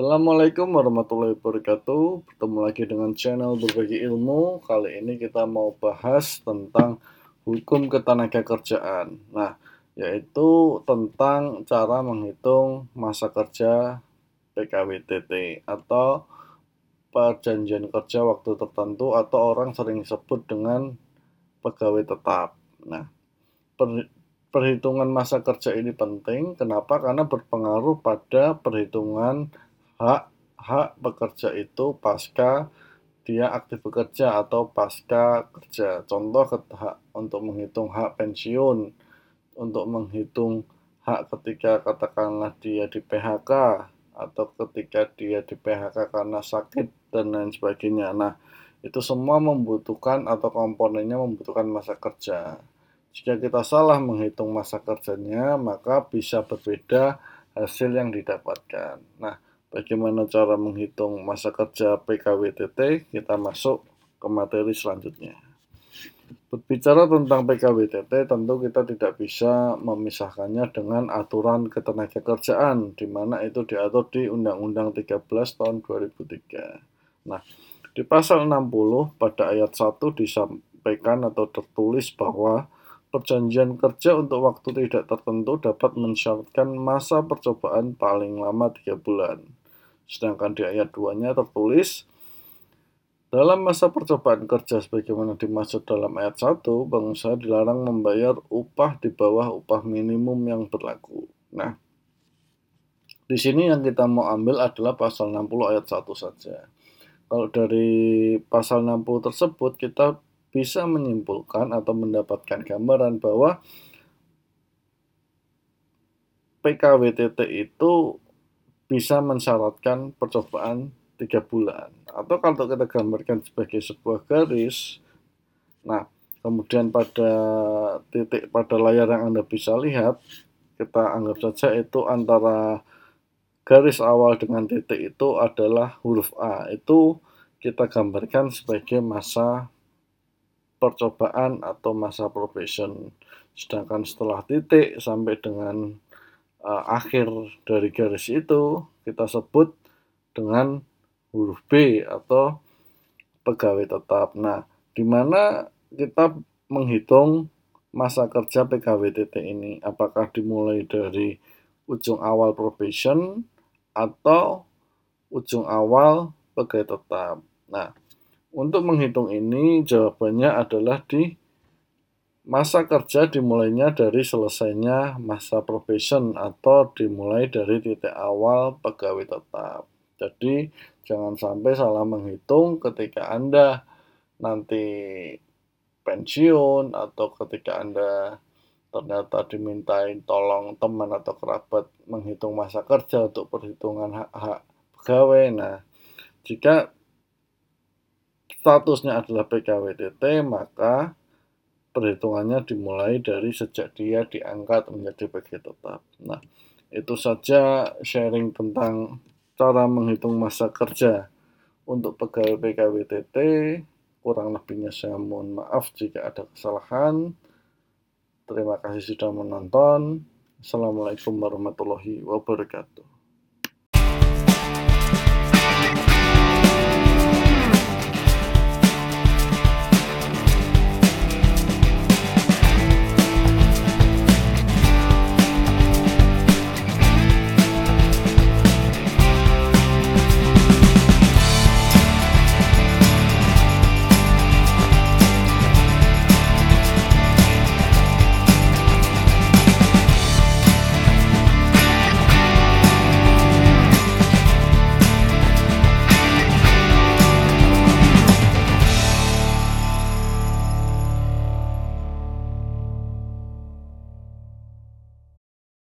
Assalamualaikum warahmatullahi wabarakatuh. Bertemu lagi dengan channel berbagi ilmu. Kali ini kita mau bahas tentang hukum ketenaga kerjaan. Nah, yaitu tentang cara menghitung masa kerja PKWTT atau perjanjian kerja waktu tertentu atau orang sering sebut dengan pegawai tetap. Nah, perhitungan masa kerja ini penting. Kenapa? Karena berpengaruh pada perhitungan hak hak pekerja itu pasca dia aktif bekerja atau pasca kerja. Contoh hak untuk menghitung hak pensiun, untuk menghitung hak ketika katakanlah dia di PHK atau ketika dia di PHK karena sakit dan lain sebagainya. Nah, itu semua membutuhkan atau komponennya membutuhkan masa kerja. Jika kita salah menghitung masa kerjanya, maka bisa berbeda hasil yang didapatkan. Nah, bagaimana cara menghitung masa kerja PKWTT? Kita masuk ke materi selanjutnya. Berbicara tentang PKWTT, tentu kita tidak bisa memisahkannya dengan aturan ketenaga kerjaan, di mana itu diatur di Undang-Undang 13 tahun 2003. Nah, di pasal 60 pada ayat 1 disampaikan atau tertulis bahwa perjanjian kerja untuk waktu tidak tertentu dapat mensyaratkan masa percobaan paling lama tiga bulan. Sedangkan di ayat 2-nya tertulis, dalam masa percobaan kerja sebagaimana dimaksud dalam ayat 1, pengusaha dilarang membayar upah di bawah upah minimum yang berlaku. Nah, di sini yang kita mau ambil adalah pasal 60 ayat 1 saja. Kalau dari pasal 60 tersebut kita bisa menyimpulkan atau mendapatkan gambaran bahwa PKWTT itu bisa mensyaratkan percobaan tiga bulan atau kalau kita gambarkan sebagai sebuah garis nah kemudian pada titik pada layar yang Anda bisa lihat kita anggap saja itu antara garis awal dengan titik itu adalah huruf A itu kita gambarkan sebagai masa percobaan atau masa probation. Sedangkan setelah titik sampai dengan uh, akhir dari garis itu kita sebut dengan huruf B atau pegawai tetap. Nah, di mana kita menghitung masa kerja PKWTT ini? Apakah dimulai dari ujung awal probation atau ujung awal pegawai tetap? Nah, untuk menghitung ini jawabannya adalah di masa kerja dimulainya dari selesainya masa probation atau dimulai dari titik awal pegawai tetap. Jadi jangan sampai salah menghitung ketika Anda nanti pensiun atau ketika Anda ternyata dimintain tolong teman atau kerabat menghitung masa kerja untuk perhitungan hak-hak pegawai. Nah, jika statusnya adalah PKWTT, maka perhitungannya dimulai dari sejak dia diangkat menjadi pegawai tetap. Nah, itu saja sharing tentang cara menghitung masa kerja untuk pegawai PKWTT. Kurang lebihnya saya mohon maaf jika ada kesalahan. Terima kasih sudah menonton. Assalamualaikum warahmatullahi wabarakatuh.